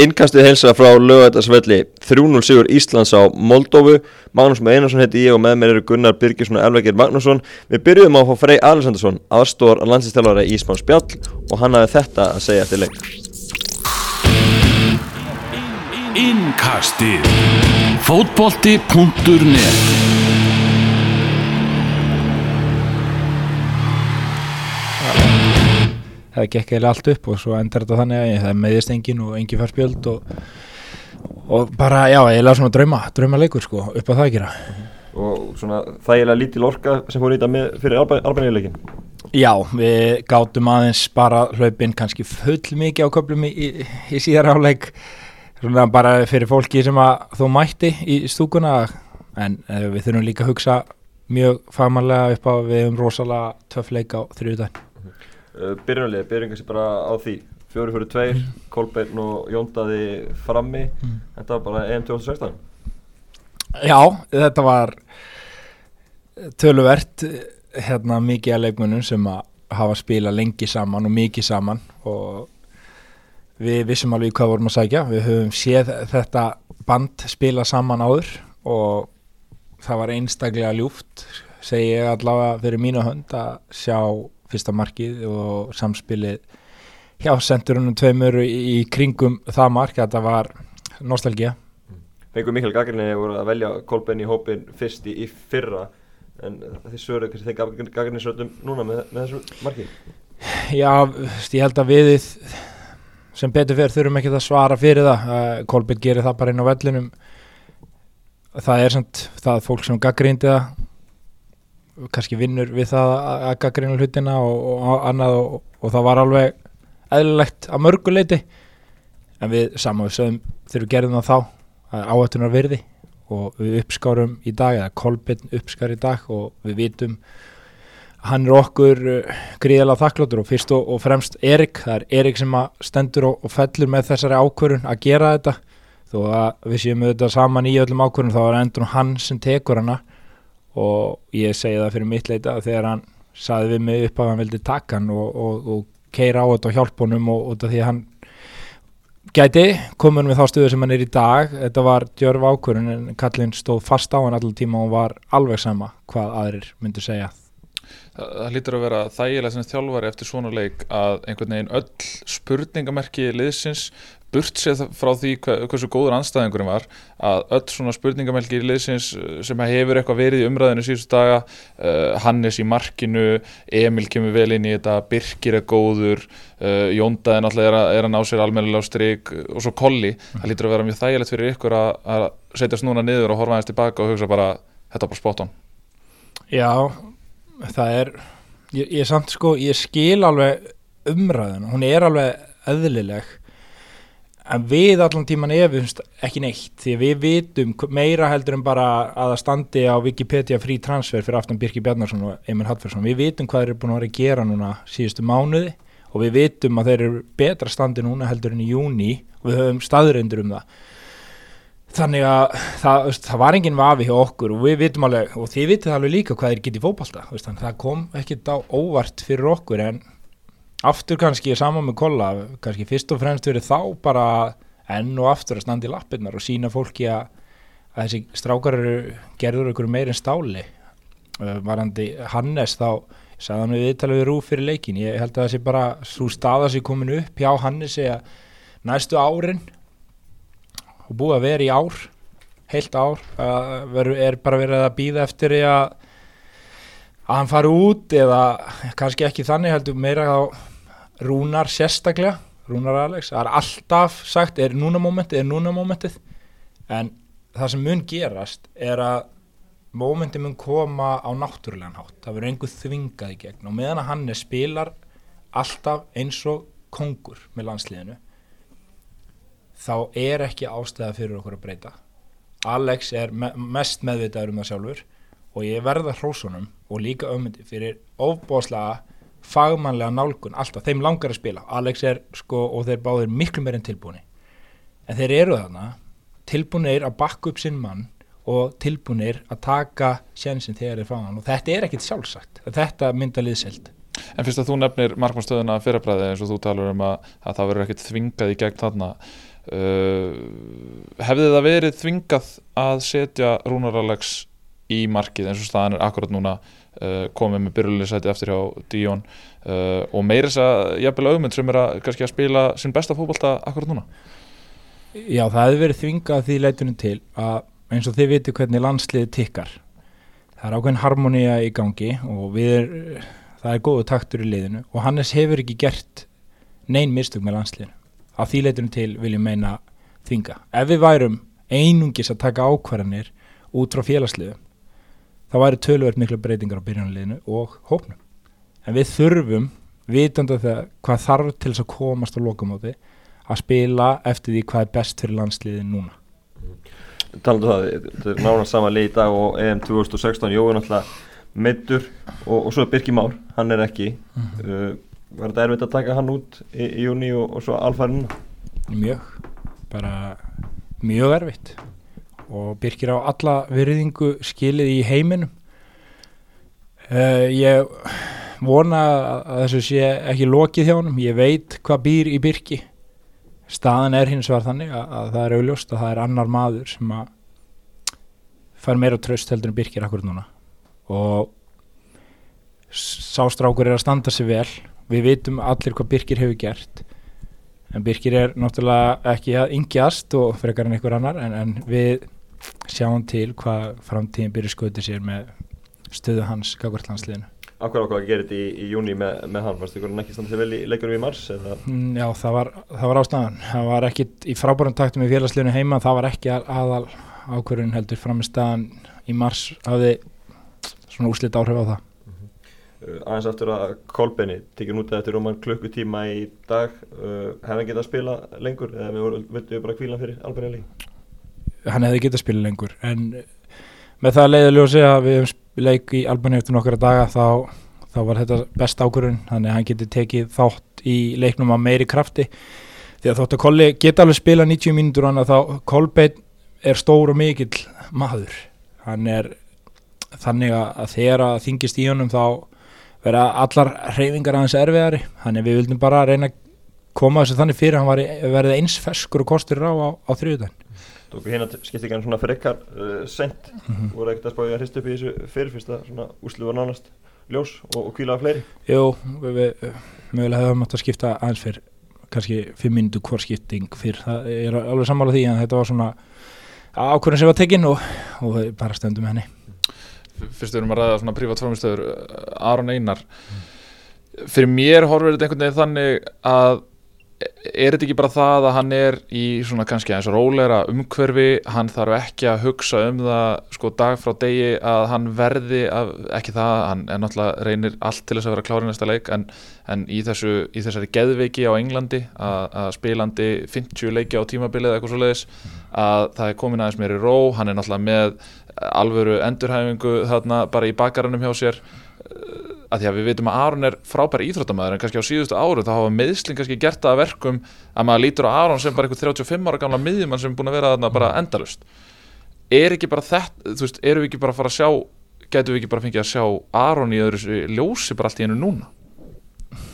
Innkastið heilsa frá lögættasvelli 3-0 sigur Íslands á Moldófu Magnús með Einarsson heiti ég og með mér eru Gunnar Birgisson og Elvækir Magnússon. Við byrjuðum á að fá Frey Alessandarsson aðstór að landsinstelvara í Ísmann Spjall og hann hafði þetta að segja eftir leik. Innkastið. Fótbolti.net það gekk eða allt upp og svo endar þetta þannig að það meðist engin og engin fær spjöld og, og bara, já, eiginlega svona drauma drauma leikur sko, upp á það að gera. Og svona þægilega lítil orka sem fór í þetta með fyrir albaníuleikin Já, við gátum aðeins bara hlaupin kannski full mikið á köflum í, í, í síðar áleik svona bara fyrir fólki sem að þú mætti í stúkuna. En uh, við þurfum líka að hugsa mjög fagmannlega upp á við um rosalega töff leik á þrjúðdæn uh, Byrjunarlið, byrjum kannski bara á því Fjóri fyrir tveir, mm. Kolbeinn og Jóndaði frammi mm. Þetta var bara EM 2016 Já, þetta var töluvert hérna mikið að leikmunum sem að hafa spila lengi saman og mikið saman og við vissum alveg hvað vorum að sækja við höfum séð þetta band spila saman áður og það var einstaklega ljúft segi ég allavega fyrir mínu hönd að sjá fyrsta markið og samspilið hjá sendurunum tveimur í kringum það mark, þetta var nostálgía Fengum mikil gaggrinni voru að velja Kolbeinn í hópin fyrst í, í fyrra en þið sögur kannski þeim gaggrinni svolítum núna með, með þessu marki? Já, ég held að við sem betur fyrir þurfum ekki að svara fyrir það. Kolbeinn gerir það bara inn á vellinum. Það er samt það fólk sem gaggrindi það kannski vinnur við það að gaggrina hlutina og, og annað og, og það var alveg eðlilegt að mörguleiti en við saman við sögum þegar við gerðum það þá áhættunar virði og við uppskárum í dag eða Kolbjörn uppskar í dag og við vitum hann er okkur gríðilega þakkláttur og fyrst og, og fremst Erik, það er Erik sem stendur og fellur með þessari ákvörun að gera þetta. Þó að við séum auðvitað saman í öllum ákvörun þá er endur hann sem tekur hana og ég segi það fyrir mitt leita þegar hann saði við mig upp að hann vildi taka hann og, og keira á þetta og hjálpa honum og þetta því hann gæti komin við þá stöðu sem hann er í dag. Þetta var djörf ákvörun en Kallin stóð fast á hann allir tíma og var alveg sama hvað aðrir myndu segja. Það, það lítur að vera þægilega sem þjálfari eftir svona leik að einhvern veginn öll spurningamerki liðsins burt séð frá því hversu góður anstæðingurinn var að öll svona spurningamerki liðsins sem hefur eitthvað verið í umræðinu síðustu daga uh, Hannes í markinu Emil kemur vel inn í þetta Birkir er góður uh, Jóndaði náttúrulega er er að ná sér almennilega á stryk og svo Kolli, það lítur að vera mjög þægilegt fyrir ykkur að, að setjast núna niður og horfa aðeins tilbaka og hugsa bara þetta er bara spot on. Já það er ég, ég samt sko, ég skil alveg umræðin, hún er alveg eðlileg en við allan tíman efumst ekki neitt því við vitum meira heldur en bara að það standi á Wikipedia frí transfer fyrir aftan Birki Bjarnarsson og Emil Hallfersson við vitum hvað þeir eru búin að vera að gera núna síðustu mánuði og við vitum að þeir eru betra standi núna heldur en í júni og við höfum staðreindur um það. Þannig að það, það var enginn vafi hjá okkur og við vitum alveg og þið vitum alveg líka hvað er getið fókbalta það kom ekkit á óvart fyrir okkur en aftur kannski saman með kolla, kannski fyrst og fremst verið þá bara enn og aftur að standa í lappirnar og sína fólki að, að þessi strákar eru gerður okkur meir en stáli. Varandi Hannes þá sagði hann við viðtalið við Rúf fyrir leikin ég held að þessi bara svo staða sér komin upp hjá Hannes eða næstu árin og búið að vera í ár heilt ár er bara verið að býða eftir að að hann fari út eða kannski ekki þannig heldur meira á Rúnar sérstaklega Rúnar Alex, það er alltaf sagt er núna momentið, er núna momentið en það sem mun gerast er að momentið mun koma á náttúrulegan hátt, það verður einhver þvingað í gegn. Og meðan að hann er spilar alltaf eins og kongur með landsliðinu þá er ekki ástæða fyrir okkur að breyta. Alex er me mest meðvitaður um það sjálfur og ég verða hrósunum og líka ömyndi fyrir ofbóðslega fagmannlega nálgun alltaf, þeim langar að spila. Alex er sko og þeir báðir miklu meirinn tilbúni en þeir eru þarna tilbúinir að bakka upp sinn mann og tilbúinir að taka sjensin þegar þeir fá hann. Og þetta er ekkit sjálfsagt. Þetta mynda liðselt En fyrst að þú nefnir markmannstöðuna fyrrabræði eins og þú talur um að, að það verður ekkit þvingað í gegn þarna. Uh, hefði það verið þvingað að setja Rúnar Alex í markið eins og staðan er akkurat núna komið með byrjulinsæti eftir hjá Díón uh, og meira þess að jafnvel augmynd sem er að, að spila sinn besta fótbolta akkurat núna. Já, það hefði verið þvingað því leitunum til að eins og þið viti hvernig landsliði tikkar. Það er ákveðin harmonía í gangi og við er, það er góðu taktur í liðinu og Hannes hefur ekki gert nein mistök með landsliðinu. Að því leitunum til viljum meina þvinga. Ef við værum einungis að taka ákvarðanir út frá félagsliðu þá væri tölvöld miklu breytingar á byrjunarliðinu og hópnum en við þurfum vitandi það hvað þarf til þess að komast á lokamóti að spila eftir því hvað er best fyrir landsliðin núna Talandu um það, þetta er nána sama lið í dag og EM 2016, Jói náttúrulega meittur og, og svo er Birki Már, hann er ekki mm -hmm. uh, Var þetta erfitt að taka hann út í, í júni og, og svo alfæri núna? Mjög, bara mjög erfitt og Birkir á alla virðingu skilið í heiminum. Uh, Ég vona að þessu sé ekki lokið hjá hann, ég veit hvað býr í Birki. Staðan er hins vegar þannig að, að það er augljóst að það er annar maður sem að fær meira tröst heldur en Birkir akkur núna. Og sástrákur er að standa sig vel. Við vitum allir hvað Birkir hefur gert. En Birkir er náttúrulega ekki að yngjast og frekar en einhver annar en, en við sjáum til hvað framtíðin byrjir skauti sér með stöðu hans gagvartlandsliðinu Akkur ákvað að gera þetta í, í júni með, með hann, varst ykkur hann ekki standið vel í leikurum í mars? Mm, já, það var, það var ástæðan. Það var ekki í frábærum taktum í félagsliðinu heima, það var ekki aðal ákvörðun heldur fram í staðan í mars hafði svona úslit áhrif á það. Uh -huh. uh, aðeins aftur að Kolbeni tekið nútið eftir hann klukkutíma í dag, uh, hefði hann getað að spila lengur eða við vildum bara kvíla fyrir Albani líka? Hann hefði getað að spila lengur, en með það leiðilega að við hefum leik í Albani eftir nokkara daga þá, þá var þetta best ákvörðun. Þannig að hann geti tekið þátt í leiknum að meiri krafti. Því að þótt að Kolli geta alveg spila 90 mínútur hann að þá Kolbeinn er stór og mikill maður. Hann er þannig að þegar að þingist í honum þá vera allar hreyfingar aðeins erfiðari. Þannig við vildum bara reyna að koma þessu þannig fyrir hann verið eins ferskur og kostur á á, á þrjúðan Tóku hérna skipti ekki hann svona frekar uh, sent, mm -hmm. voru ekkert að spája að hrist upp í þessu fyrir fyrst að svona úslu var nánast ljós og, og kvílaða fleiri? Jú, við, við mögulega hefum átt að skipta aðeins fyrr, kannski fimm minútu hvort skipting fyrr, það er alveg sammála því en þetta var svona ákvörðin sem var tekinn og, og við bara stöndum henni. Fyrst við erum að ræða svona prívat frámstöður, Aron Einar, fyrir mér horfir þetta einhvern veginn þannig að er þetta ekki bara það að hann er í svona kannski eins og róleira umhverfi, hann þarf ekki að hugsa um það sko dag frá degi að hann verði, að, ekki það hann er náttúrulega reynir allt til þess að vera klári næsta leik en, en í, þessu, í þessari geðveiki á Englandi að, að spilandi 50 leiki á tímabilið eitthvað svo leiðis að það er komin aðeins meir í ró, hann er náttúrulega með alvöru endurhæfingu þarna bara í bakarannum hjá sér að því að við veitum að Aron er frábæri íþróttamæður en kannski á síðustu áru þá hafa meðsling kannski gert það að verkum að maður lítur á Aron sem bara eitthvað 35 ára gamla miðjumann sem er búin að vera þarna bara endalust er ekki bara þetta, þú veist, eru við ekki bara að fara að sjá getur við ekki bara að fengja að sjá Aron í öðru ljósi bara allt í hennu núna?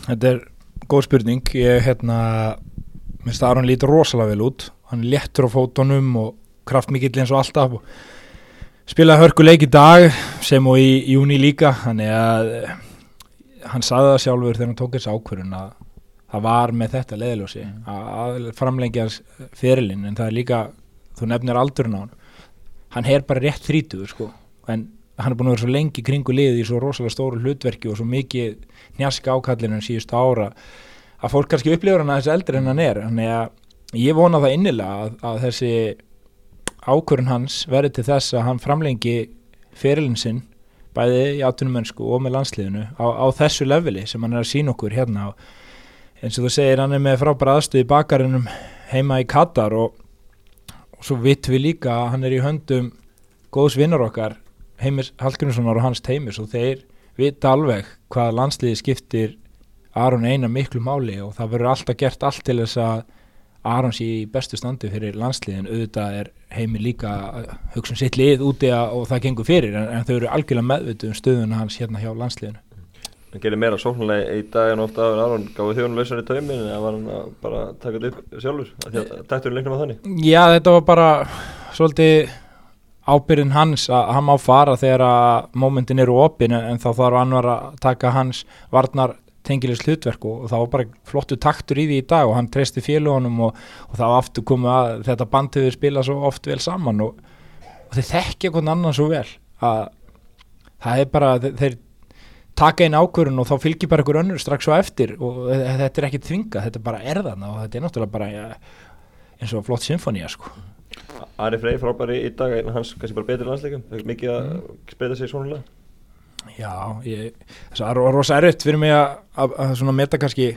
Þetta er góð spurning. Ég, hérna minnst að Aron lítur rosalega vel út. Hann léttur á fótonum og kraftmikill eins og alltaf og spilaði hörkuleik í dag sem og í júni líka. Þannig að hann saði það sjálfur þegar hann tók þessu ákvörðun að það var með þetta leðiljósi mm. að framlengja fyrirlin en það er líka, þú nefnir aldurinn á hann hann er bara rétt þrítuður sko. En hann er búin að vera svo lengi kringu liði í svo rosalega stóru hlutverki og svo mikið njaska ákallinu en síðust ára að fólk kannski upplifur hann að þessi eldri en hann er. Þannig að ég vona það innilega að, að þessi ákvörðun hans verði til þess að hann framlengi fyrirlin sinn bæði í áttunumönsku og með landsliðinu á, á þessu leveli sem hann er að sína okkur hérna. Og eins og þú segir hann er með frábæra aðstöð í bakarinnum heima í Katar og, og svo vitt við líka að hann er í höndum góðs vinnur okkar Heimis Hallgrímssonar og hans teimis og þeir vita alveg hvað landsliði skiptir Aron eina miklu máli og það verður alltaf gert allt til þess að Arons í bestu standi fyrir landsliðin auðvitað er heimi líka hugsun um sitt lið úti og það gengur fyrir en, en þau eru algjörlega meðvituð um stöðuna hans hérna hjá landsliðinu. Hann gerir meira sóknulega í dag en ofta aður Aron gáði þjónu lausar í taumin eða var hann að bara taka þetta upp sjálfur? Af því að takturinn leiknum að þannig. Já, þetta var bara svolítið ábyrðin hans að hann má fara þegar að mómentin eru opin en þá þarf annar að taka hans varnar tengilis hlutverk og, og það var bara flottu taktur í því í dag og hann treysti félagunum og, og það var aftur komið að þetta band hefur spilað svo oft vel saman og, og þeir þekkja hvernig annan svo vel að það er bara, þeir, taka einn ákvörun og þá fylgir bara einhver önnur strax á eftir og þetta er ekki þvinga, þetta er bara erðan og þetta er náttúrulega bara ja, eins og flott symfónía sko. Ari Frey frábæri í dag hans kannski bara betri landsleikum mikið að spreita sig svonulega Já, ég, það er rosa erfitt fyrir mig að, meta kannski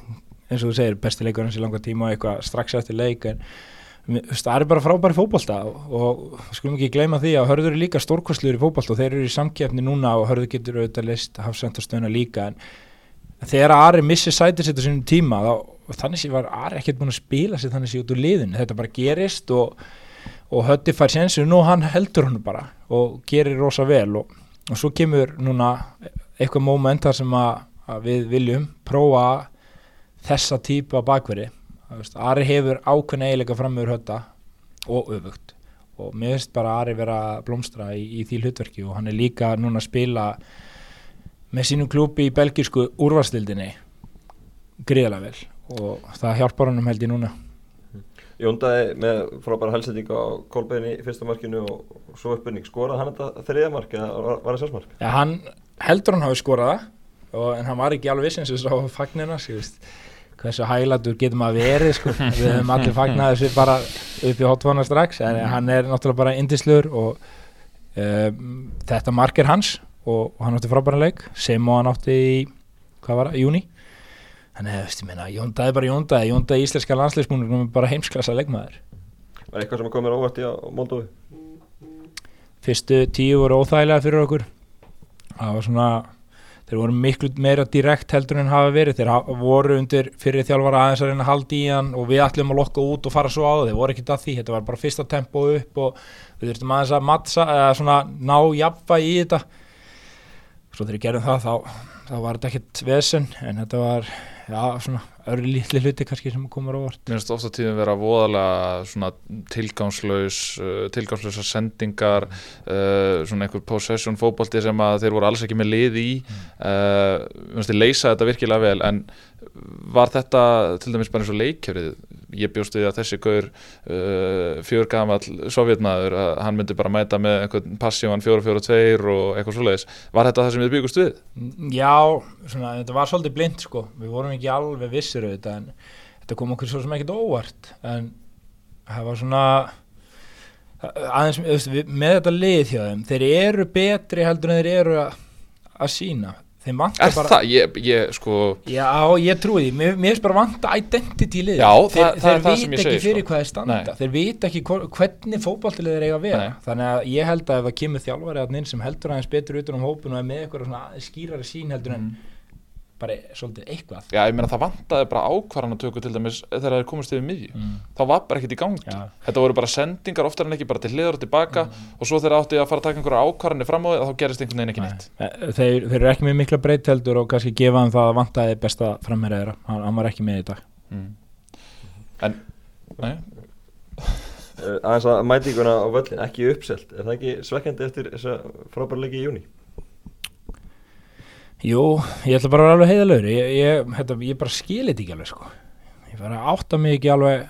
eins og þú segir besti leikur hans í langa tíma og eitthvað strax eftir leik en það er bara frábæri fókbalta og, og skulum ekki gleyma því að hörður er líka stórkostlur í fókbalta og þeir eru í samkjöfni núna og hörður getur auðvitað list hafsendarstöðuna líka en þegar Ari missi sætir sitt á sínum tíma þá, þannig sé var Ari ekkert búin að spila sér þannig sé út úr liðin þetta bara gerist og, og hötti fær sensu og hann heldur hann bara og gerir rosa vel og og svo kemur núna eitthvað móment þar sem að, að við viljum prófa þessa típa bakveri. Ari hefur ákveðin eiginleika fram meður hötta og öfugt. Og mér finnst bara Ari vera blómstra í, í því hlutverki og hann er líka núna að spila með sínum klúpi í belgísku úrvastildinni gríðalega vel. Og það hjálpar hann um held í núna Jóndaði með frábæra halsetting á kólbeginni í fyrsta markinu og svo uppbyrning skorað hann þetta þriða mark eða var það sjálfsmark? Ja, hann heldur hann hafi skorað það en hann var ekki alveg viss eins og svo fagnina hversu hæglatur getur maður verið sko. við höfum allir fagnat þessu bara upp í hotvona strax en hann er náttúrulega bara indislur og um, þetta mark er hans og, og hann átti frábæra leik. Sem og hann átti í hvað var það, júni Þannig að, veist, ég meina, Jónda er bara Jónda, Jónda er íslenska landsleismunum og bara heimsklassa leikmaður. Var eitthvað sem komir óvært í á Moldófi? Fyrstu tíu voru óþægilega fyrir okkur. Það var svona, þeir voru miklu meira direkt heldur en hafa verið. Þeir voru undir fyrir þjálfara aðeins að reyna að halda í hann og við ætlum að lokka út og fara svo á það. Þeir voru ekkert að því, þetta var bara fyrsta tempo upp og við þurftum aðeins að mattsa, eða svona ná jafnvæg í þetta. Svo þegar ég gerðum það, þá, þá var þetta ekkert vesen, en þetta var já, svona öðru lítli hluti kannski sem komur á vort. Mér finnst ofta tíðum vera voðalega svona tilgangslaus uh, tilgangslausa sendingar uh, svona einhver possession fókbalti sem að þeir voru alls ekki með lið í mm. uh, mér finnst þið leysa þetta virkilega vel en var þetta til dæmis bara eins og leikjörið ég bjóst við að þessi gaur uh, fjör gamall sovjetmaður að hann myndi bara mæta með einhvern passívan fjóru fjóru tveir og eitthvað svoleiðis. Var þetta það sem þið byggust við? Já, svona, þetta var svolítið blind sko. Við vorum ekki alveg vissir auðvitað en þetta kom okkur svo sem ekkert óvart. En það var svona aðeins með þetta lið hjá þeim þeir eru betri heldur en þeir eru að, að sína Er bara, það? Ég, ég sko Já, ég trúi því, mér, mér finnst bara vanta identity Já, þeir, er segi Þeir veit ekki fyrir sko. hvað er standa, Nei. þeir veit ekki hvernig fókbaltilegið er eiga að vera Nei. Þannig að ég held að ef það kemur þjálfari að inn sem heldur aðeins betur utan um hópun og er með eitthvað skýrari sín heldur en mm bara svolítið eitthvað Já, ég meina það vantaði bara ákvarðan að tökja til dæmis þegar það er komist yfir miðju mm. þá var bara ekkert í gangi Já. þetta voru bara sendingar oftar en ekki bara til hliður og tilbaka mm. og svo þegar átti að fara að taka einhverja ákvarðanir fram á því þá gerist einhvern veginn ekki nýtt eh, þeir, þeir eru ekki með mikla breytheldur og kannski gefa hann það að vantaði besta framherðara hann, hann var ekki með í dag mm. En, nei eh, Aðeins að mætinguna á völlin ekki uppselt, er það ekki svekkjandi eftir þessa frábærleiki í júni? Jú, ég ætla bara að vera alveg heiðalögur ég, ég, þetta, ég bara skilit ekki alveg sko. ég fara að átta mig ekki alveg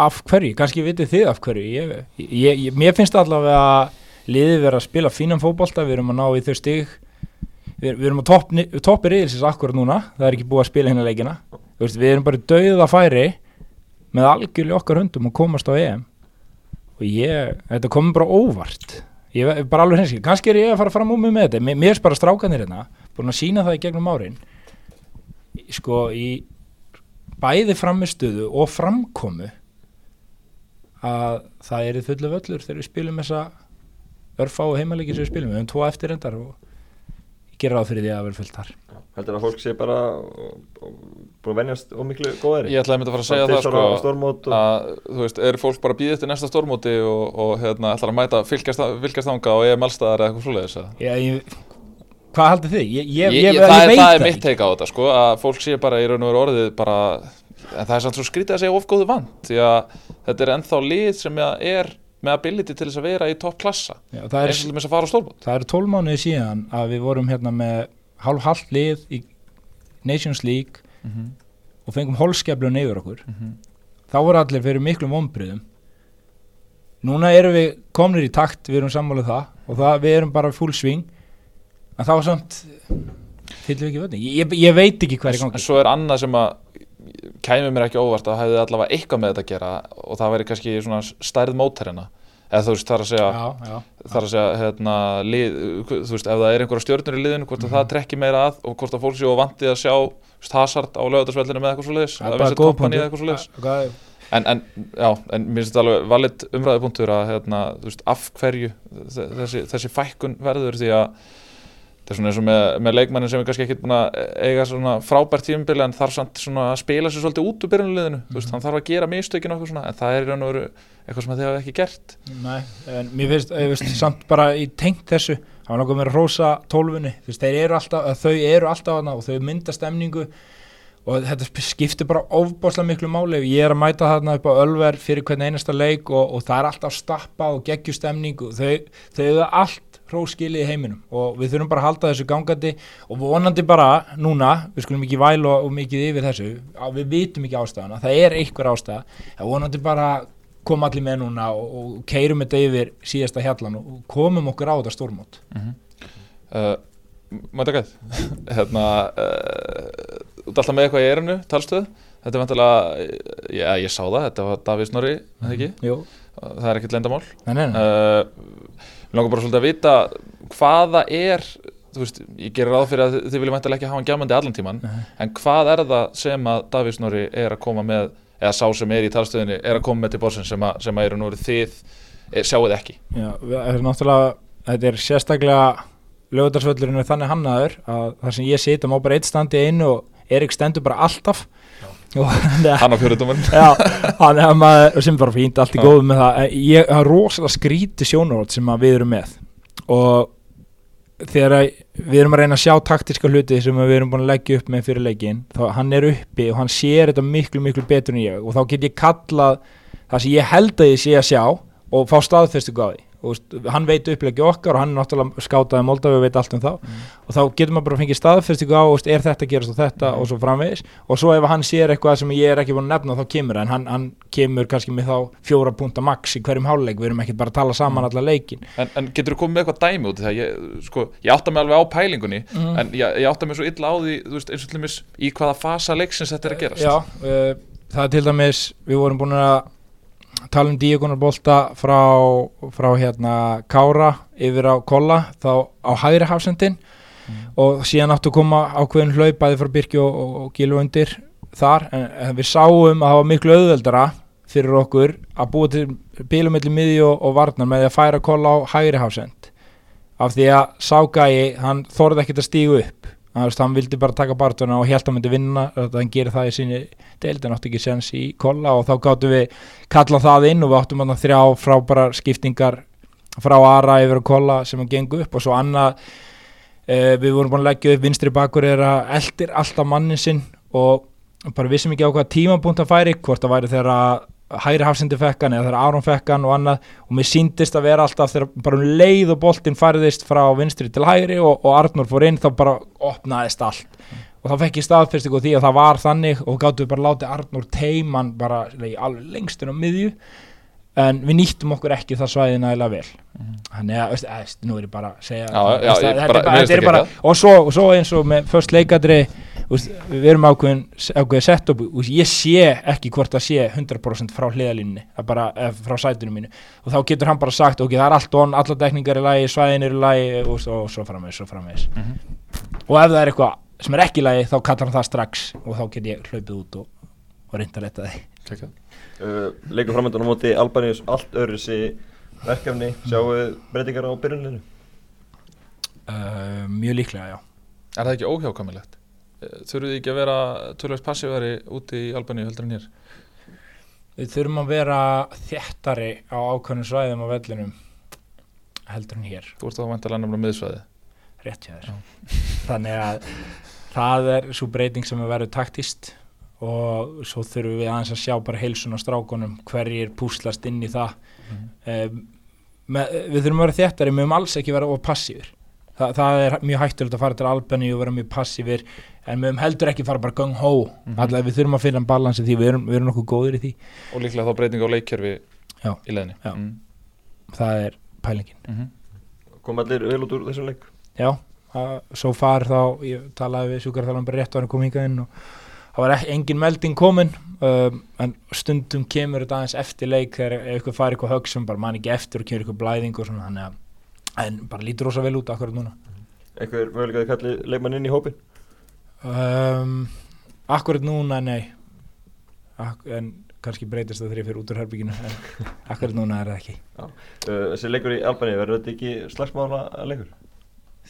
af hverju, kannski vitið þið af hverju. Ég, mér finnst allavega að liðið vera að spila fínan fókbalta við erum að ná í þau stig. Við, við erum á toppi top riðilsins akkurat núna. Það er ekki búið að spila hérna leikina. Veist, við erum bara döðið að færi með algjörlega okkar hundum og komast á EM. Og ég, þetta komur bara óvart. Ég er bara alveg henski, kannski er ég að fara fram úr mig með þetta, mér bara hérna búin að sína það í gegnum árin sko í bæði framistuðu og framkomu að það er í fullu völlur þegar við spilum þessa örfá og heimalegi sem við spilum, við höfum tvo eftirrendar og ég ger ráð fyrir því að vera fullt þar. Heldur að fólk sé bara búin að venjast ómiklu góðari? Ég ætlaði að mynda að fara að segja það sko og... að þú veist, er fólk bara býðið eftir næsta stórmóti og, og hérna ætlar að mæta fylgjast ánga og ég er malstaðar eða eitthvað svoleiðis Já, ég hvað haldið þið? Ég, ég, ég, það, ég veit það er það mitt teika á þetta sko, að fólk sé bara í raun og veru orðið bara, en það er samt svo skrítið að segja ofgóðu vant því að þetta er ennþá lið sem er með ability til þess að vera í topp klassa. Já, það, eins og er, til þess að fara á stórbót það eru 12 mánuði síðan að við vorum hérna með hálf halvt lið í Nations League og fengum holskeflun yfir okkur. Þá voru allir fyrir miklum vonbriðum núna erum við komnir í takt við erum sammálið það og það, við erum bara full swing en var samt fyllum við ekki völdin ég, ég, veit ekki hvað er í en gangi svo er annað sem að kæmi mér ekki óvart að hefði allavega eitthvað með þetta að gera og það væri kannski svona stærð mótarina eða þú veist það er að segja já, já, það er að segja hérna, lið, þú veist ef það er einhverja stjórnur í liðinu hvort að það trekki meira að og hvort að fólk séu vantið að sjá veist, Hazard á lögadagsveldinu með eitthvað svo er eða góð Kompany eða eitthvað svo Hvað- en, en, já, en mér finnst þetta alveg valit umræði punktur að hérna, þú veist, af hverju þe- þessi, þessi fækkun verður því að það er svona eins og með, með leikmannin sem er kannski ekkert búin að eiga svona frábært tímabili en þarf samt svona að spila sér svolítið út úr byrjunliðinu, þú veist, hann þarf að gera mistökin og eitthvað svona, en það er í raun og veru eitthvað sem þið hafa ekki gert. Nei, en mér finnst, ég veist, samt bara í tengt þessu, var nokkuð með að rósa tólfunni, þú veist, þeir eru alltaf, að þau eru alltaf hana og þau mynda stemningu og þetta skiptir bara ofbáslega miklu máli, ég er að mæta þarna upp á Ölver fyrir hvern einasta leik og, og það er alltaf stappa og geggju stemningu, þau, þau eru allt hróskilið í heiminum. Og við þurfum bara að halda þessu gangandi og vonandi bara núna, við skulum ekki væla og, mikið yfir þessu, að við vitum ekki ástæðana, það er einhver ástæða, en vonandi bara koma allir með núna og, og keirum þetta yfir síðasta hjallan og komum okkur á þetta stórmót. Uh, Mæta gæð hérna uh, út alltaf með eitthvað í erinu, talstöð þetta er vantilega, já ég sá það þetta var Davís Snorri, eða ekki? Jú, það er ekkert lendamál nei, nei, nei. Langar bara svolítið að vita hvaða er þú veist, ég gerir ráð fyrir að þið- viljum mæntilega ekki hafa hann gjamandi allan tíman Nei. en hvað er það sem að Davís Snorri er að koma með eða sá sem er í talstöðinni er að koma með til borsin sem, sem að eru nú þið e, sjáuð ekki? Já, við- það er náttúrulega, þetta er sérstaklega lögutarsvöllurinn er þannig hannaður að það sem ég sita má bara eitt standi einu og Erik stendur bara alltaf. Að hann á maður, sem bara fínt, allt í Já. góðu með það. Ég er rosalega skríti sjónarótt sem við erum með. Og þegar við erum að reyna að sjá taktiska hluti sem við erum búin að leggja upp með fyrir leikin þá hann er uppi og hann sér þetta miklu miklu betur en ég. Og þá get ég kallað það sem ég held að ég sé að sjá og fá staðfestu gáði og hann veit uppleggi okkar og hann er náttúrulega skátaði Moldavi og veit allt um þá. Og þá getur maður bara fengið staðfestingu á veist, er þetta að gerast og þetta og svo framvegis. Og svo ef hann sér eitthvað sem ég er ekki búin að nefna þá kemur hann, hann, hann kemur kannski með þá fjóra punta max í hverjum háluleik við erum ekki bara að tala saman alla leikin en, en getur þú komið með eitthvað dæmi út það ég, sko, ég átta mig alveg á pælingunni Mm. en ég, ég átta mig svo illa á því veist, eins og til dæmis í hvaða fasa leiksins þetta er að gerast. Já, uh, það er til dæmis við vorum búin að tala um díagonarbolta frá, frá hérna Kára yfir á Kolla þá á hægri hafsendin og síðan áttu að koma ákveðin hlaup bæði frá Birki og, og, og Gilu undir þar. En, en við sáum að það var miklu auðveldara fyrir okkur að búa til bílum milli miði og, og varnar með að færa Kolla á hægri hafsend. Af því að Ságæi hann þorði ekkert að stígu upp hann, vildi bara taka bartuna og held að myndi vinna. Þetta hann gerir það í sinni deild en átti ekki sens í kolla og þá gáttum við kalla það inn og við áttum hann þrjá frábæra skiptingar frá Ara yfir að kolla sem hann gengur upp og svo annað uh, við vorum búin að leggja upp vinstri bakur að eldir alltaf mannin sinn og bara vissum ekki á hvaða tímapunkt að færi hvort það væri þegar að hægri hafsindi fekkan eða þegar Aron fekkan og annað. Og mér síndist að vera alltaf þegar bara um leið og boltinn færðist frá vinstri til hægri og, og Arnur fór inn þá bara opnaðist allt. Og þá fekk ég staðfestingu á því að það var þannig og gáttu bara látið Arnur teiman bara alveg lengstur á miðju. En við nýttum okkur ekki það svæði nægilega vel. Þannig að, að, nú er ég bara að segja Já, já, veist, ég þetta bara- þetta er bara og svo, og svo eins og með först leikadri veist, við erum ákveðin ákveðin sett upp ég sé ekki hvort það sé 100% frá hliðalínni bara, frá sætinu mínu og þá getur hann bara sagt ok, það er allt on, alla dekningar í lagi svæðin eru í lagi og svo, og svo framvegis, svo framvegis. Mhm. og ef það er eitthvað sem er ekki í lagi þá kallar hann það strax og þá get ég hlaupið út og, og reynda að leta Kekjað. uh, Leikur framöndan á móti Albaníus allt öðru sér verkefni Sjáum við breytingar á byrjunlinu uh, mjög líklega, já Er það ekki óhjákamilegt? Þurfuð þið ekki að vera tölvægt passífari úti í Albaníu heldur en hér? Við þurfum að vera þéttari á ákveðnum svæðum á vellinum heldur en hér. Þú ert þá vantilega nefnilega miðsvæði. Rétt hjá þér. Þannig að það er svo breyting sem er verið taktist og svo þurfum við aðeins að sjá bara heilsun á strákunum hverjir púslast inn í það. Um, með, við þurfum að vera þéttari, við höfum alls ekki vera of passífur Þa, það er mjög hættulegt að fara til Albani og vera mjög passífur en við höfum heldur ekki fara bara gung hó Mhm. allavega við þurfum að finna balansi því við erum, við erum nokkuð góðir í því og líklega þá breyting á leikkerfi Já. í leðinni Já. mm. það er pælingin Mhm. kom allir vel út úr þessum leik já, svo far þá ég talaði við sjúkarþálan bara rétt á hann að koma hingað inn og það var ekki, engin melding komin um, en stundum kemur þetta aðeins eftir leik þegar ef eitthvað fari eitthvað högg sem bara man ekki eftir og kemur eitthvað blæðing og svona þannig að en bara lítur rosa vel út akkurat núna. Einhver mögulega að kalli leikmann inn í hópin um, akkurat núna nei. Ak en kannski breytist það þegar ég fyrir út úr herbygginu en akkurat núna er það ekki. Uh, þessi leikur í Albani verður þetta ekki slagsmála leikur?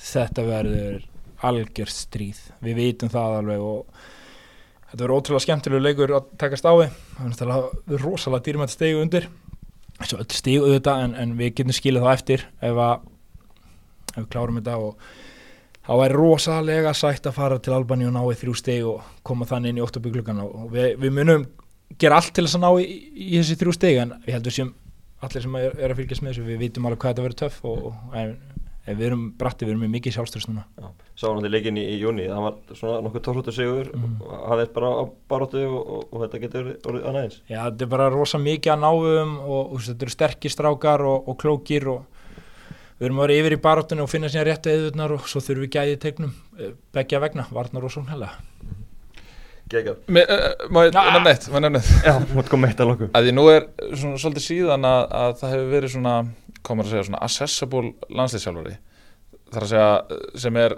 Þetta verður algjörst stríð. Við vitum það alveg og þetta verður ótrúlega skemmtilegu leikur að takast á við. Það verður rosalega dýrmætt stegu undir. Svo öll stegu auðvitað en, en við getum skilið þá eftir. Ef, að, við klárum þetta og þá er rosalega sætt að fara til Albani og ná í þrjú steg og koma þannig inn í óttabyggluggan og við, við munum gera allt til þess að ná í, í, þessi þrjú steg en ég heldur sem allir sem er, er að fylgjast með þessu við vitum alveg hvað þetta verður töff og, og en, en við erum bratti, við erum með mikið sjálfströst núna sá hann til leikin í, í júni það var svona nokkuð tórhóttur sigur Mhm. og hafði bara á baróttu og, og, og þetta getur orðið- annað eins Já, þetta er bara rosa mikið að náum og, þetta eru sterkir strákar og, og klókir og við erum að vera yfir í baróttunni og finna síðan réttu eðurnar og svo þurfum við gæðið tegnum eh, beggja vegna, varnar og geggjað. Me- eh, Má ég Ah. nefna eitt, má ég nefna eitt? Já, mútt koma eitt að lokum. Að því nú er svona svolítið síðan að, að það hefur verið svona, komur að segja svona accessible landslýsjálfari þar að segja eh, sem er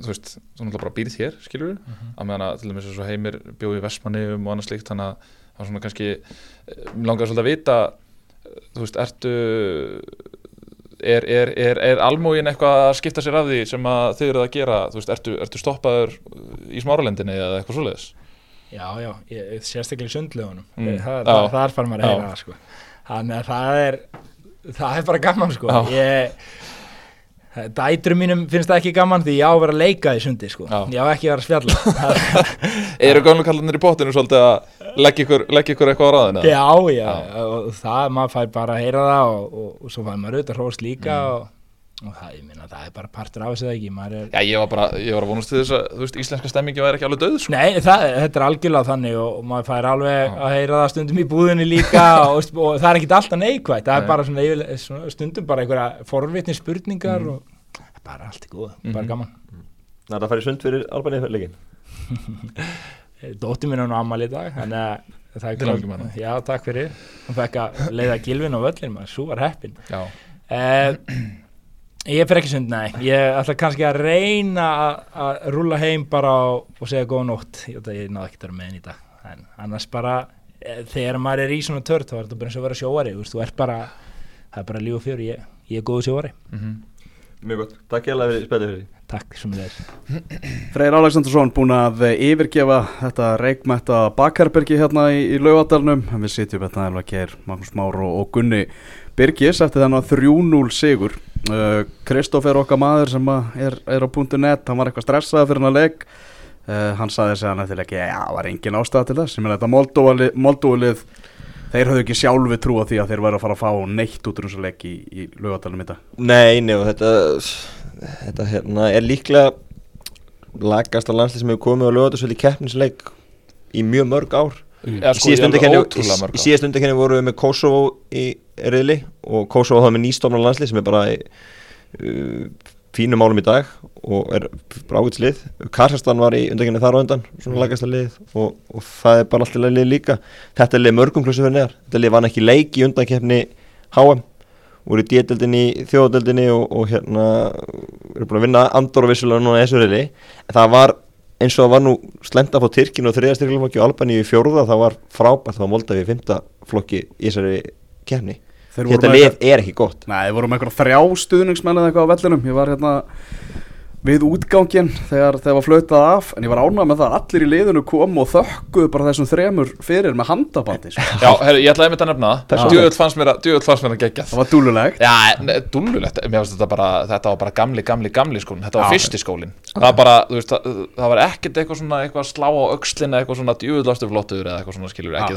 þú veist, þú náttúrulega bara býrð hér skilur við, að meðan að til dæmis eins og heimir bjóði í Vestmanniðum og annað slíkt þannig að það var svona kannski mig langar svolítið að vita þú veist, ertu er, er, er, er almógin eitthvað að skipta sér af því sem að þið eruð að gera, þú veist, ertu, ertu stoppaður í smáralendinni eða eitthvað svoleiðis Já, já, ég, sérstaklega í sundlegunum Mm. mm. það, það, það er heyra það sko. þannig að það er það er bara gaman sko Já. ég Dætrum mínum finnst það ekki gaman því ég á að vera að leika í sundi sko. Já. ég á ekki að vera að spjalla Eru gömlu kallanir í bóttinu svolítið að leggja ykkur, leggja ykkur eitthvað á ráðinu? Já, já, Já. og það, maður fær bara að heyra það og, og, og svo fær maður auðvitað hrós líka Mm. og, og það, ég minna, það er bara partur af þessu eða ekki, er Já, ég var bara, ég var að vonast til þess að, þú veist, íslenska stemmingi væri ekki alveg döð, sko. Nei, það, þetta er algjörlega þannig og, og maður fær alveg Já. að heyra það stundum í búðinni líka og, og það er ekkit alltaf neikvægt, það Nei. er bara svona, yfirle- svona stundum bara einhverja forvitni spurningar Mm. og það er bara allt í góð, bara Mhm. gaman það er að fara í sund fyrir Albanið leikin Dóttir mín er nú ammali í dag, þannig að er með hana. Já, takk fyrir hún fekk að leiða gilvin á völlin maður, svo var heppin Já, Eh, ég fer ekki sund, nei. Ég ætla kannski að reyna að- rúlla heim bara og, segja góða nótt. Ég, ég náði ekki að vera með henni í dag. En annars bara, eh, þegar maður er í svona tört þá er þetta bara eins og að vera sjóari þú, veist, þú ert bara, það er bara líf og fjör ég, ég er góðu sjóari, mhm. Mjög gott, takk ég alveg fyrir spilið fyrir. Takk sem þið er. Freyr Aleksandarsson búin að eh, yfirgefa þetta reikmætta bakherbergi hérna í, í laugadalnum við sitjum hérna Elva Geir, Magnús Már og, og Gunni Birgis eftir þennan 3-0 sigur. Uh, Kristófer okkar maður sem að er, er á .net, hann var eitthvað stressaði fyrir hann að leik. Uh, hann saði sig hann eftir leik já, það var engin ástæða til þess. Ég meina þetta Moldóvalið þeir höfðu ekki sjálfi trú á því að þeir væri að fara að fá neitt út úr þessu leik í, í í dag. Nei, nei, og þetta þetta hérna er líklega lagasta landslið sem hefur komið á lögatarsvöld í keppnisleik í mjög mörg ár. Eða, Í sko, í síðast undankenni vorum við með Kosovo í reyðli og Kosovo það með nýstofna landslið sem er bara í uh, fínum málum í dag og er ágætslið Karsastan var í undankenni þar á undan svona lagasta lið og, og það er bara alltaf lið líka. Þetta er lið mörgum klúsum fyrir neðar. Þetta lið vann ekki leik í undankeppni HM voru í D-deldinni, þjóðdeldinni og, og hérna eru búin að vinna Andor og vissulega núna þessu reyðli en það var eins og það var nú slemt að fá Tyrkinu og þriðastyrkjumflokki og Albaníu í fjórða það var frábært. Það var Moldavi í fymta flokki í þessari kefni þetta með lið er ekki gott. Nei, þeir voru með eitthvað þrjá stuðningsmenn eða eitthvað á vellinum. Ég var hérna við útgangin þegar það var flautað af en ég var ánægð með það að allir í liðinu kom og þökkuðu bara þessum þremur fyrir með handabandi sko. Já, herru, ég ætlaði einmitt að nefna það. Djöfull fannst mér að, að geggjað. Það var dúlulegt Já, ne- dúllulegt, mér finnst þetta bara þetta var bara gamli, gamli, gamli skólinn. Þetta var Já. fyrsti skólinn. Það var bara, þú veist, það, það var ekkert eitthvað svona eitthvað slá á öxlina, eitthvað svona djúðlastu flottur eða eitthvað svona skilur, ekki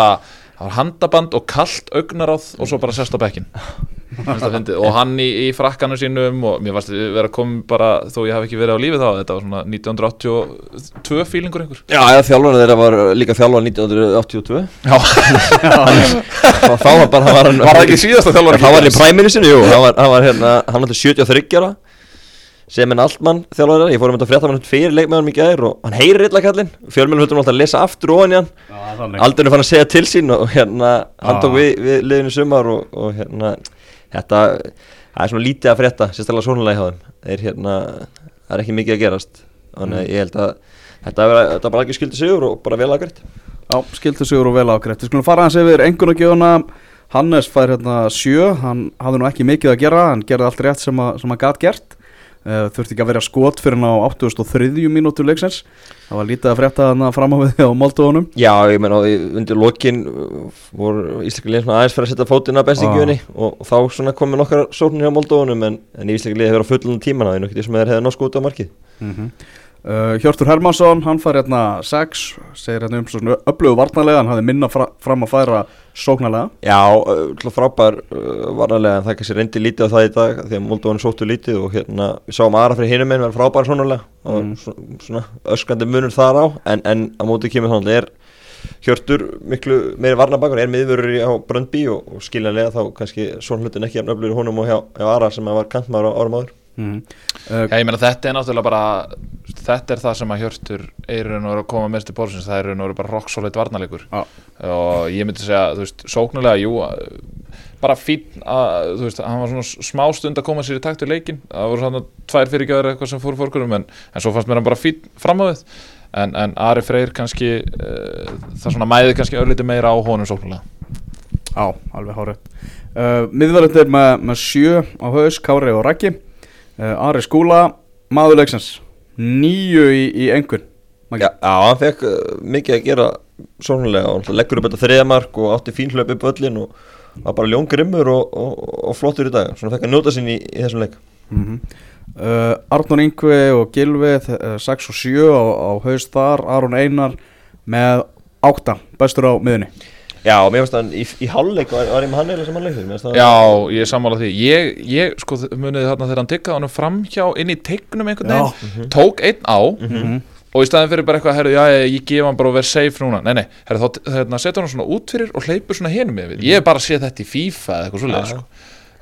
það vera það var handaband og kalt augnaráð og svo bara sest á bekkin og hann í, í frakkanu sínum og mér varst vera að koma bara þó ég hafi ekki verið á lífi þá þetta var svona 1982 fílingur einhver. Já, eða þjálfarni þeirra var líka þjálfar 1982 Já, þá var bara, var það ekki síðasta þjálfari Það var í præminu sinu, jú, hann var hérna, hann var 73 ára sem en Altmann þjálfari, ég fór um þetta frétta hann fyrir leikmeðanum í gær og hann heyrir illa kallinn. Fjölmjölum höfum alltaf að lesa aftur ofan í hann. Aldurinn fann að segja til sín og hérna hann tók við, við liðinu í sumar og, og hérna þetta það er svona lítið að frétta, sérstaklega svonulega hjá þeim. Þeir hérna, það er ekki mikið að gerast. Þannig að ég held að þetta, þetta bara ekki skildi sigur og bara vel aðgrætt Já, skildu sigur og vel ágreitt Við skulum fara ekki að að, uh, Þurfti ekki að vera skot fyrir hann á 83. mínútu leiksins. Það var lítið að frétta hann fram á við á Moldóðunum Já, ég menn og í- undir lokin uh, voru svona aðeins fyrir að setja fótinn að bestingjöfunni og, og þá komið nokkar sóknir hjá Moldóunum en, en Íslika liði hefur á fullunum tíman það er nokkið sem þeir hefði nátt skot á markið uh, Hjörtur Hermansson, hann fær hérna 6 Segir hérna um svona öflugu varnarlega Hann hafði minna fra, fram að færa sóknarlega Já, frábær uh, varnalega en það kannski reyndi lítið á það í dag því að Moldóunum sóttu lítið og hérna við sáum aðra fyrir hinum einn verið frábær svonulega og Mm. svona, svona öskandi munur þar á en, en á móti kemur þannig er Hjörtur miklu meiri varnabakur er miðvörur á Bröndby og, og skiljanlega þá kannski svona hlutin ekki jafn öflur í honum og hjá, hjá Ara sem að var kantmaður á árum áður mm. uh, Já, ég meina þetta er náttúrulega bara þetta er það sem að Hjörtur er raun og veru að koma mest til bórsins, það er raun og veru bara rock solid varnalegur Já. og ég myndi segja, þú veist, sóknulega, jú bara fín að, þú veist, hann var svona smá stund að koma sér í takt við leikin, það voru svona tvær fyrirgjöður eitthvað sem fór fórkurum, en, en svo fannst mér hann bara fín fram á við, en, en Ari Freyr kannski, uh, það svona mæði kannski örlítið meira á honum sóknulega Já, alveg hárið uh, Miðverðindir með, með sjö á haus, Kári og Raggi. Uh, Ari Skúla, maðurleiksins Níu í, í engun Já, hann fekk uh, mikið að gera svonulega og leggur upp þetta þriðamark og átti fín hlaup upp öllin og var bara ljóngrimmur og, og, og flottur í dag. Svona fekk að njóta sín í, í þessum leik. Mm -hmm. uh, Arnur Yngvi og Gilvi uh, 6 og 7 á, á haus þar Aron Einar með 8 bestur á miðunni Já, og mér finnst hann í, í hálfleik var, var ég með hann eða sem hann leikur það- Já, ég er sammála því. Ég, ég sko, muniði þarna þegar hann tikkaði hann framhjá inn í tegnum einhvern veginn Tók einn á Mhm. Og í staðin fyrir bara eitthvað, herru, já, ég, ég gef hann bara og verð safe núna. Nei, nei, herru, þá hérna, setur hann svona út fyrir og hleypur svona hinum yfir. Ég hef bara séð þetta í FIFA eða eitthvað Já. sko.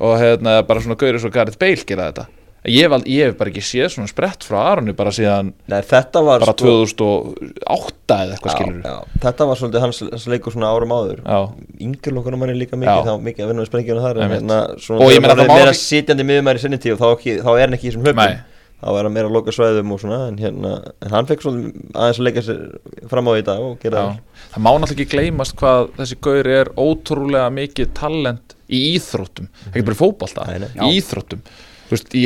Og hérna, bara svona gaurið svo Gareth Bale gera þetta Ég hef, ald- ég hef bara ekki séð svona sprett frá Aroni bara síðan Nei, bara 2008 eða eitthvað skilur Þetta var svolítið hans, hans leikur svona árum áður. Já, Yngir lokkunum manni líka mikið, Já. þá mikið að vinna með sprengjuna þar en hérna, svona þegar það er meira ekki- sitjandi miðumæri sinni tíu þá, ekki, þá er hann ekki í þessum Nei. þá er hann meira að loka svæðum og svona en, hérna, en hann fekk svolítið aðeins að leika sér fram á í dag og gera Já, það. Má náttúrulega ekki gleymast hvað þessi gaur er ótrúlega mikið talent í íþróttum, ekki bara í nei. í íþróttum þú veist, í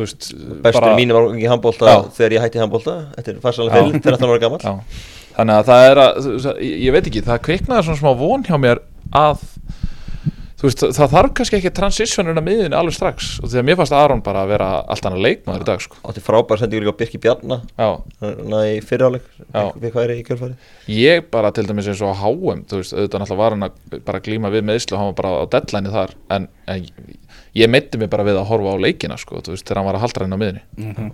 veist, Bestur mínu var ekki handbólta þegar ég hætti handbólta Þetta er farsalega fyrir, þegar það var gammal já, þannig að það er að ég veit ekki, það kviknaði svona smá von hjá mér að veist, það þarf kannski ekki transitionina miðin alveg strax. Og því að mér fannst Aron bara að vera allt annað leikmaður í dag sko. Átti frábær sendingur líka Birki Bjarna. Já, Þannig í fyriráleik. Við hvað er í kjölfari ég bara til dæmis eins og á HM, þú veist, auðvitað náttúrulega var hann að bara glíma við meðslu og hann var bara á deadline þar. En, en ég meitti mig bara við að horfa á leikina sko, þú veist, þegar hann var að haldra henn á miðinni mm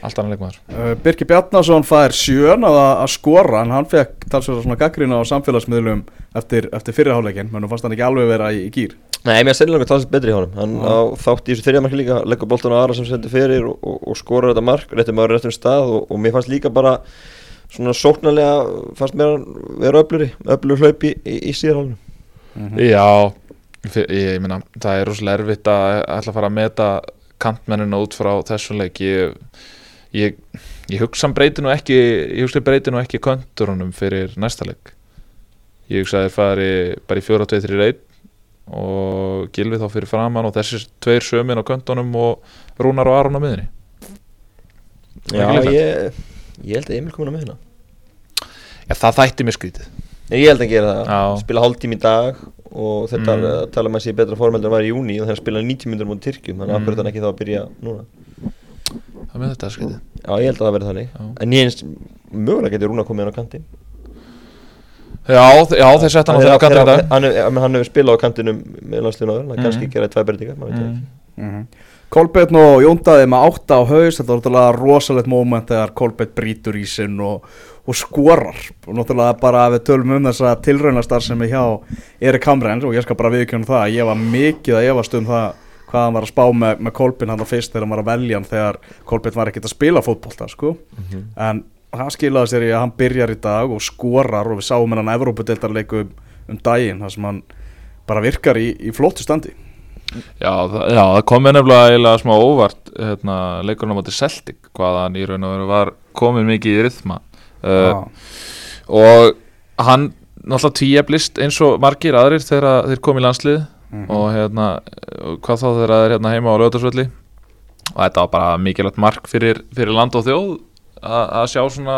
allt annað leikmaður. Uh, Birki Bjarnason fær sjön að, að skora en hann fekk talsverða svona gaggrina á samfélagsmiðlum eftir, eftir fyrirháleikin menn nú fannst hann ekki alveg vera í, í gýr Nei, mér er sennilega talsið betri í honum. Hann Já. á þátt í þessu þriðjamarki líka Leggur boltan á aðra sem sendur fyrir og, og, og skorar þetta mark Réttum ára réttum stað og, og mér fannst líka bara Svona sóknarlega Fannst mér hann vera öfluri Öflur hlaup í, í, í síðarhálfinu Já, fyr- ég, ég meina það er rosalega erfitt að ætla að fara að meta kantmennina út frá þessum leik. Ég, ég, ég hugsa hann breyti nú ekki ég hugsa breyti nú ekki könturunum fyrir næsta leik. Ég hugsa að þeir fari bara í 4-2-3 reyt og Gilvi þá fyrir framann og þessir tveir sömin á köntunum og Rúnar og Aron á miðinni Já, ég, ég held að Emil komin á með hérna Já, það þætti mér skrítið. Ég held að gera það, Já. spila hálftími í dag og þetta Mm. mm. tala um að sé betra formeldur en var í júni og þegar spila 90 minnur mútið Tyrkjum þannig að Mm. hann ekki þá að byrja núna Það með þetta er skrítið Já, ég held að það verði þannig Já. En ég eins, mögulega getur Rúna komið hann á kantinn Já, já þeir sett hann á í dag hann, hann, hann hefur spilað á kantinum með landslíðun áður, hann Mm. kannski gera tvær breytingar, maður veit það mm. ekki Mm Kolbeinn og Jóndaði með átta á haus þetta var rosalegt moment þegar Kolbeinn brýtur í sinn og, og skorar. Og náttúrulega bara við tölum um þessa tilraunastar sem er hjá Erik Hamrens og ég skal bara viðkjöna það að ég var mikið að efast um það hvað hann var að spá með, með Kolbeinn hann á fyrst þegar hann var að velja hann þegar Kolbeinn var ekkert að spila fótbolta sko. Mhm. en það skilaði sér í að hann byrjar í dag og skorar og við sáum hennan Evrópudeltarleiku um, um daginn þar sem hann bara virkar í, í flóttu standi. Já, það, já, það kom mér nefnilega smá óvart hérna, leikurinn á móti Celtic hvað hann í raun og veru var komin mikið í rythma uh, og hann náttúrulega tíjablist eins og margir aðrir þegar þeir kom í landslið Mhm. og hérna, hvað þá þegar þeir hérna heima á lögdagsvelli og þetta var bara mikilvægt mark fyrir, fyrir land og þjóð að að sjá svona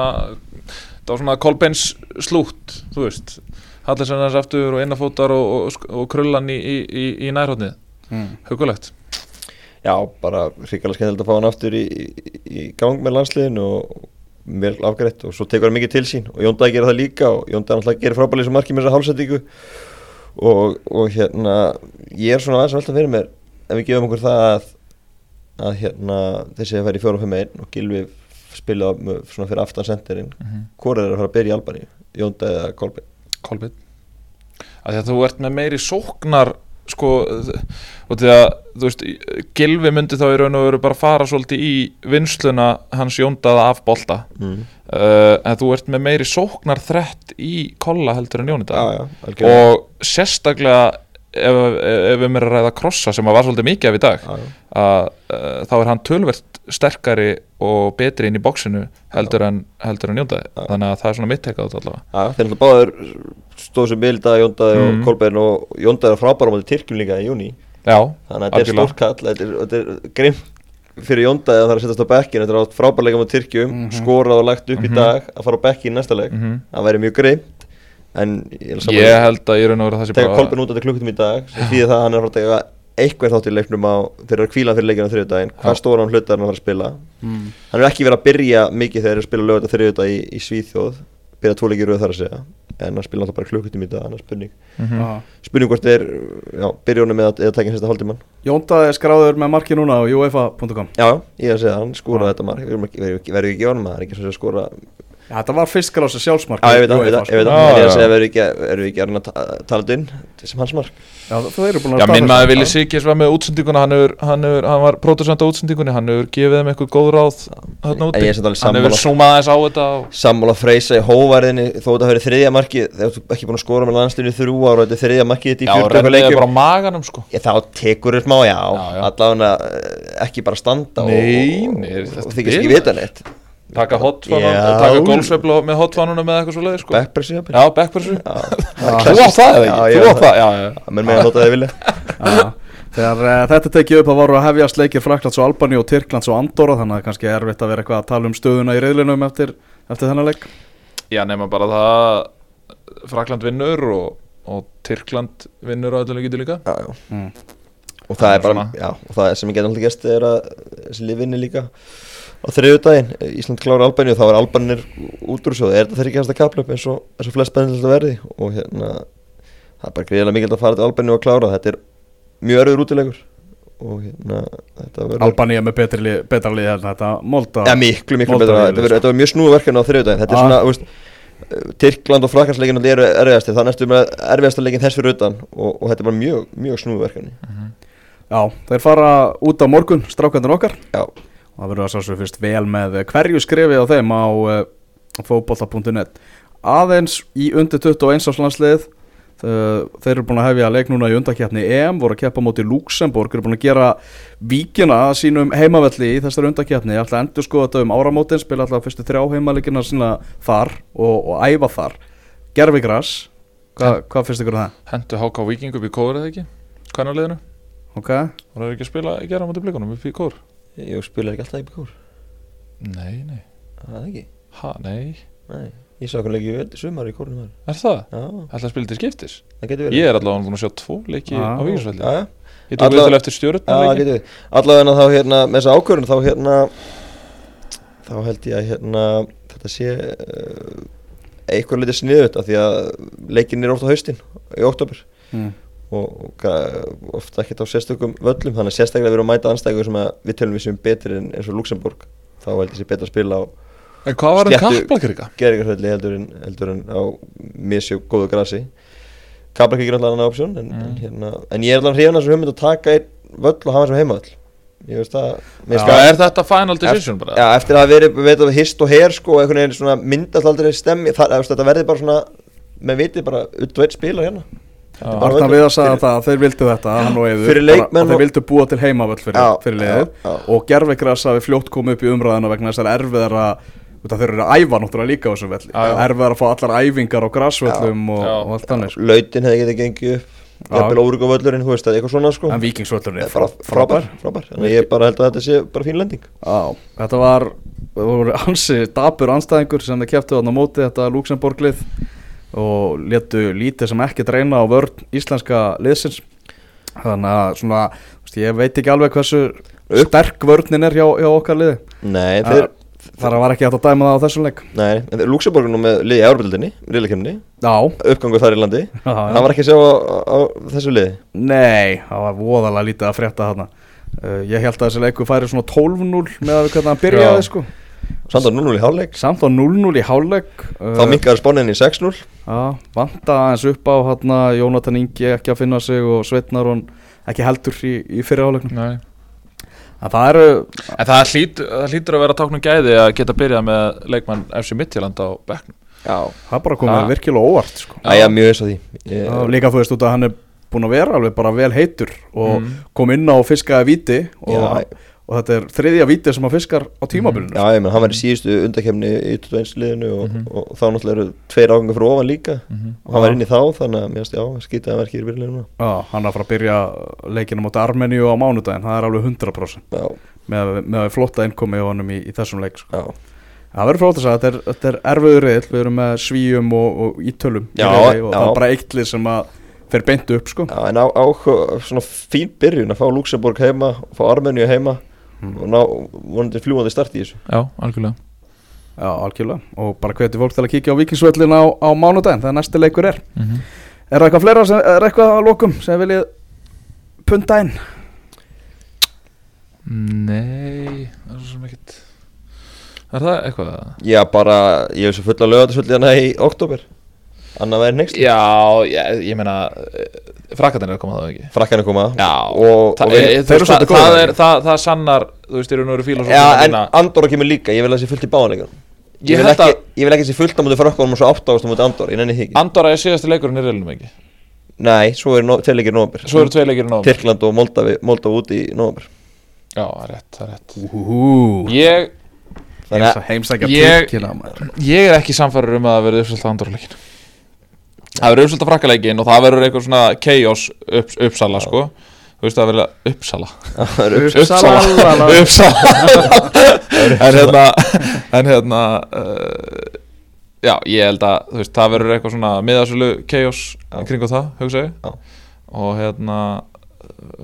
það var svona kolbeins slútt þú veist, hallir sem þess aftur og innafótar og, og, og krullan í, í, í, í nærhóttnið, mm. hugulegt Já, bara hrikalega skemmtilegt að fá hann aftur í, í, í gang með landsliðin og vel afgreitt og svo tekur hann mikið til sín. Og Jóndaði gerir það líka og Jóndaði náttúrulega gerir frábælið sem markið með þessa hálfsendingu. Og, og hérna ég er svona aðeins að velta fyrir mér ef við gefum okkur það að, að hérna þessi að færi í 4-5-1 og Gilvi spila svona fyrir aftan sendirinn mm -hmm. hvort er að fara að byrja í Albani, Jóndaði eða að því að þú ert með meiri sóknar sko og því að þú veist Gilvi myndi þá í raun og veru bara fara svolítið í vinsluna hans jóndaða af bolta. Mm. uh, en þú ert með meiri sóknar þrett í kolla heldur en jónita og sérstaklega ef, ef við erum að ræða krossa sem að var svolítið mikið af í dag já. að uh, þá er hann tölvert sterkari og betri inn í bóksinu heldur en, heldur en jóndaði. Þannig að það er svona mitt tekað út allavega. Þeir náttúrulega báður stóðu sem bil í dag Jóndaði Mm. og Kolbeinn og Jóndaði er frábæra á móti Tyrkjum líka í júni þannig að þetta er stórkall þetta er, er grimm fyrir Jóndaði að það er að setjast á bekkin þetta er átt frábærleika á Tyrkjum Mhm. skorað og lagt upp Mhm. í dag að fara á bekkin næsta leik. Mhm. Það væri mjög grimmt en ég, er Ég held að ég raun og vera það teka bara Kolbeinn út á þetta klukkutum í dag sem því það að hann er að fara að eitthvað þátt í leiknum á þegar að kvíla fyrir leikinu á þriðjudaginn Já. hvað stóran hlutar hann að fara að spila Mm. hann er ekki verið að byrja mikið þegar þeir spila lögut á þriðjudag í, í Svíþjóð byrja tvo leikir rauð þar að segja en hann spila alltaf bara klukkutum í dag annars spurning Mhm. Já. spurning hvort er já, byrjónu með að eða tækja sérsta hálftíman Jóndaði er skráður með marki núna á uefa.com já, já, ég er að segja hann skóraði Já. þetta mark við verðum ekki- verðum ekki verðum ekki að að Já, þetta var skráðs sjálfsmark já, ég veit það, ég veit það, ég veit en ég er að segja verðum ekki, verðum ekki að reyna að ta- tala þetta inn sem hans mark? Já, þú eru búin að Já, minn staðfesta maður. Vili Sigis var með útsendinguna hann, hefur, hann, hefur, hann var pródusent á útsendingunni hann hefur gefið þeim eitthvað góð ráð en úti. Ég er alveg hann hefur súmað aðeins á þetta og... sammála freysa í hóvarðinni þó þetta verið þriðja marki þegar þú ekki búin að skóra með landslinu í þrjú ára og þetta er þriðja marki þetta í Já, 40 eitthvað rennið er leikjum bara á maganum sko. Ég, þá tekur þér smá, já, Já, já. allavega eh, ekki bara standa Nei, og, nei, og, þetta og þykist ekki vita neitt taka hotfanun, Já. taka golfsveiflu með hotfanunum með eitthvað svo leið sko Backpressi, jafnvel. Já, backpressu Já, Þú átt það eða Já, ekki? ég Þú á átt það, já, já menn með að nota það vilja Já. Þegar uh, þetta tekið upp að voru að hefjast leikir Fraklands og Albani og Tyrklands og Andorra þannig að kannski er erfitt að vera eitthvað að tala um stöðuna í reyðlinum eftir, eftir þennan leik Já, nema bara það að Frakland vinnur og, og Tyrkland vinnur á öllu leikið líka já, já. mm. og það er bara, já, og það sem ég get alltaf gæst er að þessi lifinni líka á þriðjudaginn, Ísland klára Albaníu þá er Albanir út úr svo, er þetta þeirri ekki hægsta kaplöp eins og eins og flest bennilegt að verði? Og hérna, það er bara greiðilega mikilvægt að fara til Albaníu og klára, þetta er mjög örður útilegur og hérna, þetta verður Albani er með betri lið, betra lið en þetta Molda Ja, miklu, miklu Moldavía, betra, þetta, verður- sko. þetta var mjög snúið verkefni á þriðjudaginn. Þetta er Ah. svona, veist Tyrkland og Frakarsleikin eru erfiðastir. Það er næstu með erfiðasta leikin þess fyrir utan. Og, og þetta er bara mjög, mjög snúið verkefni Já, þeir fara út á morgun strákandur okkar. Já, og það verður að sá svo fyrst vel með hverju skrifið á þeim á uh, fótbolta.net aðeins í undir 21 áslandslið þeir eru búin að hefja leik núna í undakefni EM, voru að keppa móti Luxemburg eru búin að gera víkina sínum heimavelli í þessari undakefni alltaf endur skoða þetta um áramótin spila alltaf fyrstu þrjá heimalegina sína þar og, og æfa þar Gervigras, Hva, hvað finnst ykkur um það? Hentu HK Viking upp í kóður eða ekki? Liðinu? Ok, það ekki að spila á móti blikunum upp í kór? Ég spilaði ekki alltaf í byggur Nei, nei. Það er ekki? Ha, nei. Nei. Ég sá hvernig leikið sumar í kórnum þar. Er það? Já, spila til skiptis? það getur verið. Ég er allavega búin að sjá tvo leiki Já. á Víkisvelli Já, já. Ég tók Alla- við til eftir stjórnum Já, það leiki. getur við Allavega þá hérna með þessa ákvörðun þá hérna þá held ég að hérna þetta sé uh, eitthvað litið sniðut af því að leikin er ofta á haustin í oktober mm. Og, ofta ekkert á sérstökum völlum þannig að sérstaklega við erum að mæta anstæðingur sem að við tölum við sem betri en eins og Luxemburg þá held ég sé betra að spila á En hvað var um Sléttu- kaplakrika? geringarhölli heldur en, heldur en á misjó góðu grasi Kabrak ekki náttúrulega annan option en, en, Mm. hérna, en ég er alveg hrifin að þessu hugmynd að taka einn völl og hafa sem heimavöll ég veist það það- er þetta final decision bara? Já, eftir að hafa verið, við veitum, hist og her sko, og einhvern veginn svona myndast aldrei stemmi það, þetta verði bara svona með vitið bara Arna við að Fyrir- það að þeir vildu þetta Eður, Fyrir bara- þeir vildu búa til heimavöll fyrir, fyrir liðið. og gerfegras hafi fljótt komið upp í umræðina vegna þess að erfiðar að þeir eru að æfa náttúrulega líka á þessum velli. Erfiðar að fá allar æfingar á grasvöllum og, og allt þannig sko. lautin hefði getið gengið upp. Jafnvel órugum völlurinn, þú veist, er eitthvað svona sko. En vikingsvöllur Það er frábær, frábær þannig að ég bara held að þetta sé bara fín lending. Já, þetta var, það voru ansi dabur anstæðingur sem þeir keftu þarna á móti þetta Luxemburglið og letu lítið sem ekki reyna á vörn íslenska liðsins. Þannig að svona, ég veit ekki alveg hversu sterk vörnin er hjá, hjá okkar liði. Nei, þeir, þar var ekki hægt að dæma það á þessum leik. Nei, en Luxemburg nú með liði í árbildinni, riðleikemni Já, uppgangu þar í landi. Já, já. það var ekki að sjá á, á þessu liði? Nei, það var voðalega lítið að frétta þarna. Uh, Ég held að þessi leiku færi svona 12-0 með að við hvernig hann byrjaði sko samt að 0-0 í hálfleik Samt á 0-0 í hálfleik þá minkaði spánin í 6-0 Já, vanta aðeins upp á hérna, Jónatan Ingi ekki að finna sig og Sveitnar ekki heldur í, í fyrir áleiknum Nei. En það eru, En það, hlýt, það hlýtur að vera táknum gæði að geta byrjað með leikmann FC Midtjylland á bekknum Já, það er bara komið Já. virkilega óvart sko. Æja, mjög eins og því ég, Já, Líka þú veist út að hann er búin að vera alveg bara vel heitur og Mm. kom inn á fiskaði víti og, Já. Og þetta er þriðja víti sem að fiskar á tímabilinu Já, ég menn, hann var í síðustu undakefni í 21 liðinu og, Mhm. og, og þá náttúrulega eru tveir ágangar frá ofan líka. Mhm. og hann var inn í þá, þannig að mér finnst, já, skýtaði að verkið í byrjuleginu núna. Já, hann að fara að byrja leikinu mot Armeníu á mánudaginn, það er alveg 100% Já, með, með flotta innkomi á honum í, í þessum leik sko. já, Það verður frótt að þetta er, þetta er erfiður reyðl, við erum með svíum og, og ítölum Já, riðli og það er bara eitt lið sem að þeir beintu upp sko. já en á, á svona fín byrjun að fá Luxemburg heima og fá Armenju heima Mm. og ná vonandi fljúandi start í þessu Já, algjörlega Já, algjörlega og bara hveti fólk til að kíkja á vikingsvöllin á, á mánudaginn þegar næsti leikur er Mhm. Er það eitthvað fleira, sem, er eitthvað að lokum sem viljið punta inn? Nei, það er svo sem ekkert Er það eitthvað? Já, bara, ég hef svo fulla lögatarsvöldi hana í oktober Annað væri next Já, ég, ég meina Frakkarnir er að koma það ekki? Frakkan er koma. Já, og, það, og við, er, þeir eru er, sannar Þú veist, eru nú eru fíla Já, en Andorra kemur líka, ég vil að það sé fullt í báðanleikum Ég Ég vil ekki, ég vil ekki sé fullt á mútið frakkanum og svo átt ást á mútið Andorra, ég nenni því ekki. Andorra er síðasti leikurinn í reilunum ekki? Nei, svo er no, tveirleikir nóvember. Svo eru tvei leikir í nóg Tyrkland og Moldavi, Moldava úti í nóvember. Já, það er rétt, það er rétt. Úhú Ég, Þannig að Heimsækja Ég- er ekki samfæður um að það verði uppsölda Andorra leikin Það verður uppsölda frakkaleikin og það verður eitthvað svona chaos upp, uppsala sko. Þú veist það verður uppsala. Uppsala. Uppsala. En hérna En hérna uh, Já, ég held að þú veist, það verður eitthvað svona miðasölu chaos Já. kringu það, hugsa ég. Og hérna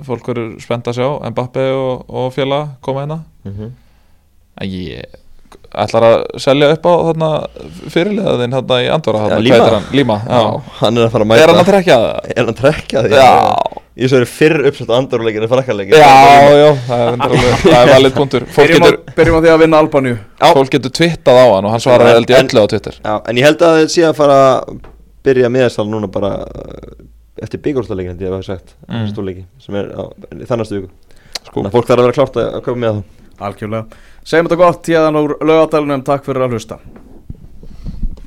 fólk verður spennt að sjá Mbappe og, og félag koma hérna. Mhm. en ég ætlar að selja upp á þarna fyrirliðaðinn hérna í Andorra Já, Líma. hann? Líma, já. Já, hann er að fara að mæta Er hann að trekja það? Er hann að trekja? Já, Ég svo er fyrr uppsett Andorra-leikin en frakkanleikin já, já, það er, það er valið punktur Fólk Byrjum, getur, á, byrjum á því að vinna Albaníu fólk getur twittað á hann og hann svarar held en- öllu á Twitter Já, en ég held að það sé að fara að byrja miðastal núna bara uh, eftir byggjórstaleikin held ég að hafa sagt Mm. mm. stórleiki sem er á þannastu viku Sko. Þannig að fólk þarf að vera klárt að að koma með það Algjörlega Segjum þetta gott, tíðan úr laugadalunum, takk fyrir að hlusta